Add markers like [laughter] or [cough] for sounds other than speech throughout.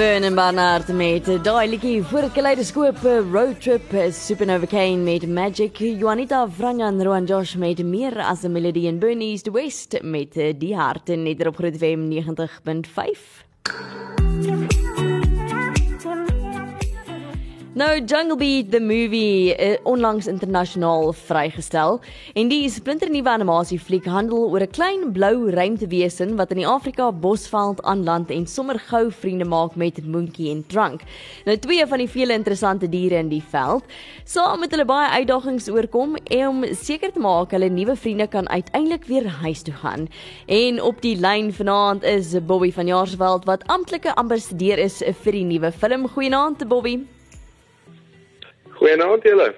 Vernon Barnard met daai liedjie die kaleidoskoop road trip Supernova Kane met Magic. Juanita Franjan Roan Josh met meer as 'n melodie in Bernie's the West met die harte net op Groot FM 90.5 Nou Jungle Beat the movie uh, onlangs internasionaal vrygestel en die splinternuwe animasiefliek handel oor 'n klein blou ruimtewesen wat in die Afrika Bosveld aanland en sommer gou vriende maak met Monkey en Trunk. Nou twee van die vele interessante diere in die veld, saam met hulle baie uitdagings oorkom om seker te maak hulle nuwe vriende kan uiteindelik weer huis toe gaan. En op die lyn vanaand is Bobby van Jaarsveld wat amptelike ambassadeur is vir die nuwe film. Goeienaand Bobby. Goeienaand julle.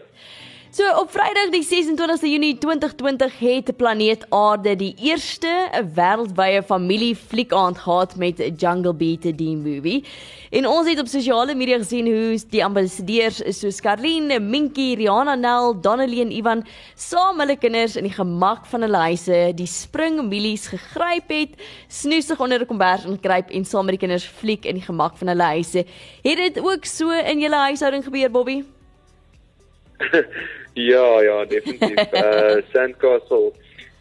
So op Vrydag die 26ste Junie 2020 het planeet Aarde die eerste wêreldwye familiefliek aand gehad met Jungle Beat die movie. En ons het op sosiale media gesien hoe die ambassadeurs soos Karlene, Minky, Rihanna Nel, Donnelly en Ivan saam hulle kinders in die gemak van hulle huise die springmielies gegryp het, snoesig onder 'n kombers ingryp en saam met die kinders fliek in die gemak van hulle huise. Het dit ook so in julle huishouding gebeur, Bobby? [laughs] ja, ja, definitief. uh [laughs] Sandcastle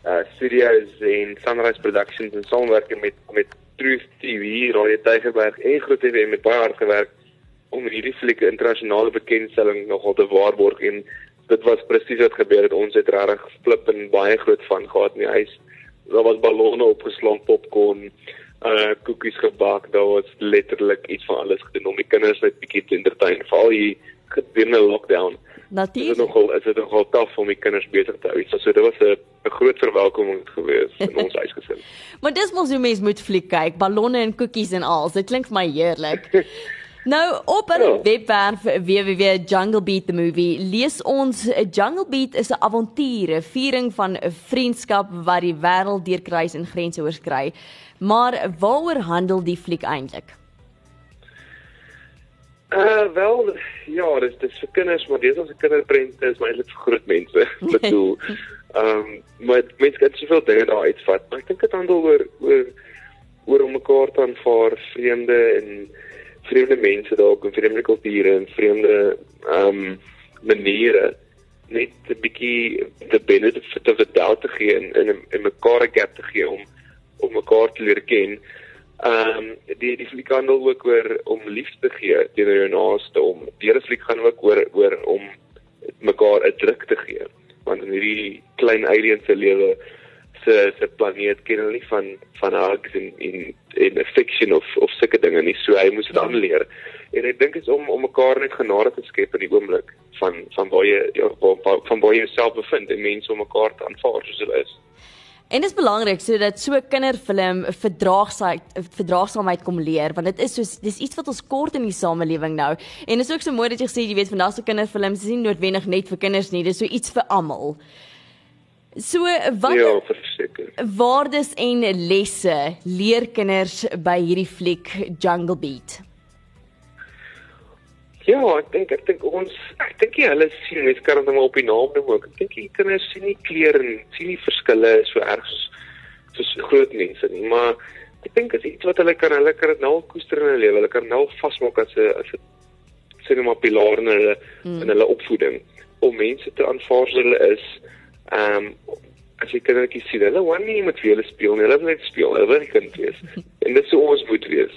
uh Studios en Sunrise Productions en samewerking met met Truth TV, Radio Tygerberg en Groot TV met baie hard gewerk om hierdie flieke internasionale bekendstelling nogal te waarborg en dit was presies wat gebeur het. Ons het regtig flip en baie groot van gehad in die huis. Daar was ballonne opgeslaan, popcorn, uh koekies gebak. Daar was letterlik iets van alles gedoen om die kinders net bietjie te entertain, veral hier gedurende lockdown. Natuurlik. Dit is nogal is dit nogal taaf om die kinders besig te hou. So dit was 'n 'n groot verwelkoming geweest in ons [laughs] huisgesin. maar dis mos hoe mense moet fliek kyk, ballonne en koekies en al. Dit klink vir my heerlik. [laughs] Nou op hulle ja. webwerf www.Jungle Beat the movie lees ons 'n Jungle Beat is 'n avontuur, 'n viering van 'n vriendskap wat die wêreld deurkruis en grense oorskry. Maar waaroor handel die fliek eintlik? Uh wel ja, dis dis vir kinders, maar dis as 'n kinderprent is maar eintlik vir groot mense. [laughs] Bedoel, ehm um, maar mense kan soveel dinge daar uitvat. Maar ek dink dit handel oor oor oor om mekaar te aanvaar, vreemde en vreemde mense dalk en vreemde kulture en vreemde ehm um, maniere net 'n bietjie the benefit of the doubt te gee en in in mekaar 'n gap te gee om om mekaar te leer ken. Ehm um, die die fliek handel ook oor om liefde te gee teenoor jou naaste om die fliek gaan ook oor oor om mekaar 'n druk te gee. Want in hierdie klein alien se lewe se se planeet ken hulle nie van van hugs en en en affection of of sulke dinge nie. So hy moes dit aanleer. En ek dink is om om mekaar net genade te skep in die oomblik van van waar jy ja, van waar jy jouself bevind en mense om mekaar te aanvaar soos hulle is En dit is belangrik sodat so 'n kinderfilm verdraagsaamheid verdraagsaamheid kom leer want dit is soos dis iets wat ons kort in die samelewing nou. En dit is ook so mooi dat jy gesê jy weet vandag se kinderfilms is nie noodwendig net vir kinders nie, dis so iets vir almal. So wat Ja, verseker. Waardes en lesse leer kinders by hierdie fliek Jungle Beat. Ja, ek dink ek dink ons ek dink jy hulle sien mense kan dit maar op die naam noem ook. Ek dink die kinders sien nie kleure en sien nie verskille so erg soos soos groot mense nie, maar ek dink is iets wat hulle kan hulle kan dit nou koester in hulle lewe. Hulle kan nou vasmaak as 'n as 'n sien maar pilaar in hulle mm. in hulle opvoeding om mense te aanvaar soos hulle is. Ehm um, as jy kindertjies sien, hulle wil nie met hulle speel nie. Hulle wil net speel. Hulle wil kind wees. [laughs] en dit sou ons moet wees.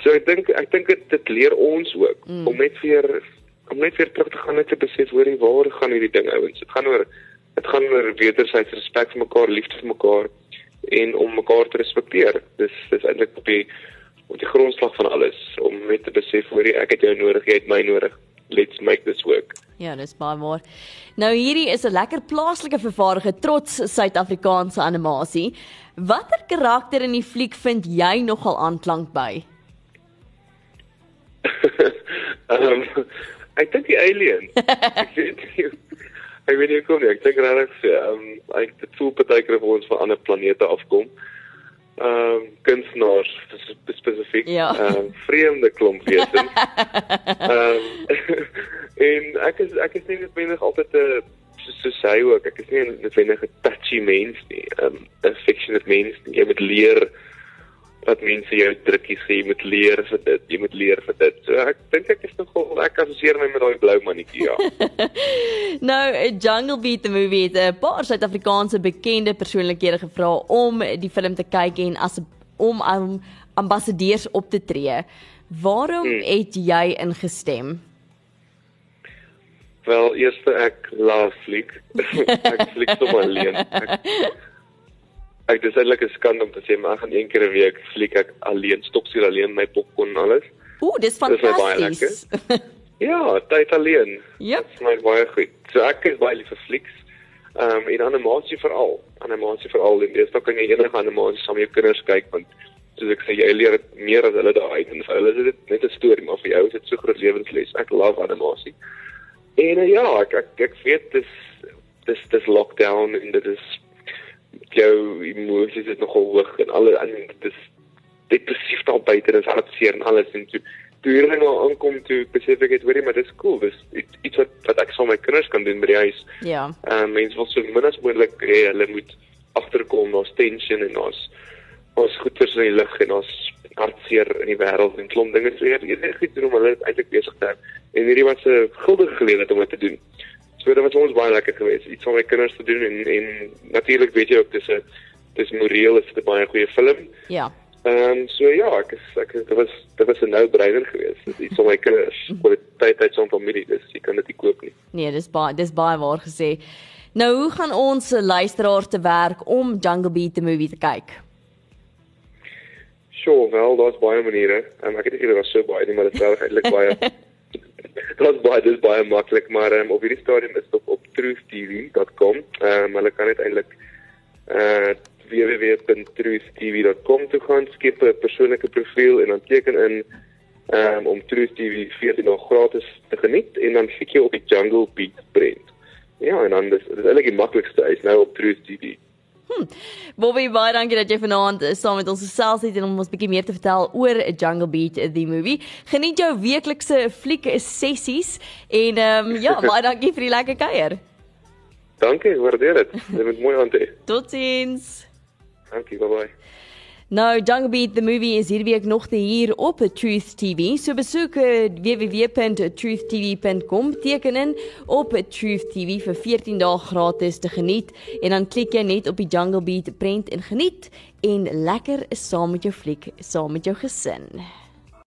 So ek dink ek dink dit dit leer ons ook mm. om net weer om net weer terug te gaan net te besef hoor jy waar gaan hierdie ding ouens. Dit gaan oor dit gaan oor wederzijds respek vir mekaar, liefde vir mekaar en om mekaar te respekteer. Dis dis eintlik op die op die grondslag van alles om net te besef hoor jy ek het jou nodig, jy het my nodig. Let's make this work. Ja, dis baie mooi. Nou hierdie is 'n lekker plaaslike vervaardige trots Suid-Afrikaanse animasie. Watter karakter in die fliek vind jy nogal aanklank by? Um, [laughs] ek dink die alien. [laughs] ek weet nie. Ek weet nie hoe kom nie. Ek dink regtig ehm um, ek het voel partykeer of ons van ander planete afkom. Um, kunstenaars spesifiek. Ja. Um, vreemde klomp wesens. Um, [laughs] en ek is ek is nie noodwendig altyd 'n so so sê ook ek is nie noodwendig 'n touchy mens nie. Um, 'n affectionate mens nie. Jy moet leer dat mense jou drukkies sê jy moet leer vir dit, jy moet leer vir dit. So ek dink ek is nogal ek assosieer my met daai blou mannetjie ja. [laughs] nou Jungle Beat the movie het 'n paar Suid-Afrikaanse bekende persoonlikhede gevra om die film te kyk en as om um, ambassadeurs op te tree. Waarom hmm. het jy ingestem? Wel, eerste ek laat fliek. [laughs] ek fliek sommer alleen. [laughs] Ek, ek dis eintlik 'n skande om te sê maar gaan een keer 'n week fliek ek alleen, stoksuur alleen my popcorn en alles. Ooh, dis fantasties. ja, tyd alleen. Ja. Yep. Dit is baie goed. So ek is baie lief vir flieks. Ehm um, en animasie veral. Animasie veral. Dis dan kan jy enige animasie saam met jou kinders kyk want soos ek sê jy leer meer as hulle daai en vir hulle is dit net 'n storie maar vir jou is dit so groot lewensles. Ek love animasie. En uh, ja, ek ek, ek weet dis dis dis lockdown en dit is jou emosies is nogal hoog en alle en dit is depressief daar buite dis hartseer en alles en toe toe hier nou aankom toe besef ek het hoorie maar dis cool dis iets wat wat ek sal my kinders kan doen by die huis. Ja. Ehm um, mense wil so min as moontlik hê hulle moet agterkom daar's tension en daar's ons goeters in die lug en ons hartseer in die wêreld en klomp dinge so hier is goed doen om hulle eintlik besig te hou en hierdie was 'n guldige geleentheid om dit te doen. So dit was ons baie lekker geweest iets om my kinders te doen en en natuurlik weet jy ook dis 'n dis moreel is dit 'n baie goeie film. Ja. Ehm um, so ja, ek is ek dit was dit was 'n nou-breiner geweest. Dit iets om my kinders vir tyd tyd saam familie dis jy kan dit nie koop nie. Nee, dis baie dis baie waar gesê. Nou hoe gaan ons luisteraars te werk om Jungle Beat the movie te kyk? Sure, wel, daar's baie maniere. Um, ek het nie geweet daar was so baie nie, maar dit is eintlik baie [laughs] Dit baie dis baie maklik, maar um, op hierdie stadium is dit op, op truthtv.com. Ehm um, hulle kan dit eintlik uh www.truthtv.com toe gaan, skep 'n persoonlike profiel en dan teken in um, om Truth TV 14 nog gratis te geniet en dan kyk jy op die Jungle Beat brand. Ja, en dan dis dis eintlik die maklikste is nou op Truth TV. Hm. Bobby, baie dankie dat jy vanaand saam met ons gesels het en om ons 'n bietjie meer te vertel oor Jungle Beat the movie. Geniet jou weeklikse fliek sessies en ehm um, ja, [laughs] baie dankie vir die lekker kuier. Dankie, waardeer dit. Dit moet mooi aande. Totsiens. Dankie, bye bye. Nou, Jungle Beat the movie is hierdie week nog te hier op Truth TV. So besoek uh, www.truthtv.com teken in op Truth TV vir 14 dae gratis te geniet en dan klik jy net op die Jungle Beat prent en geniet en lekker saam met jou fliek, saam met jou gesin.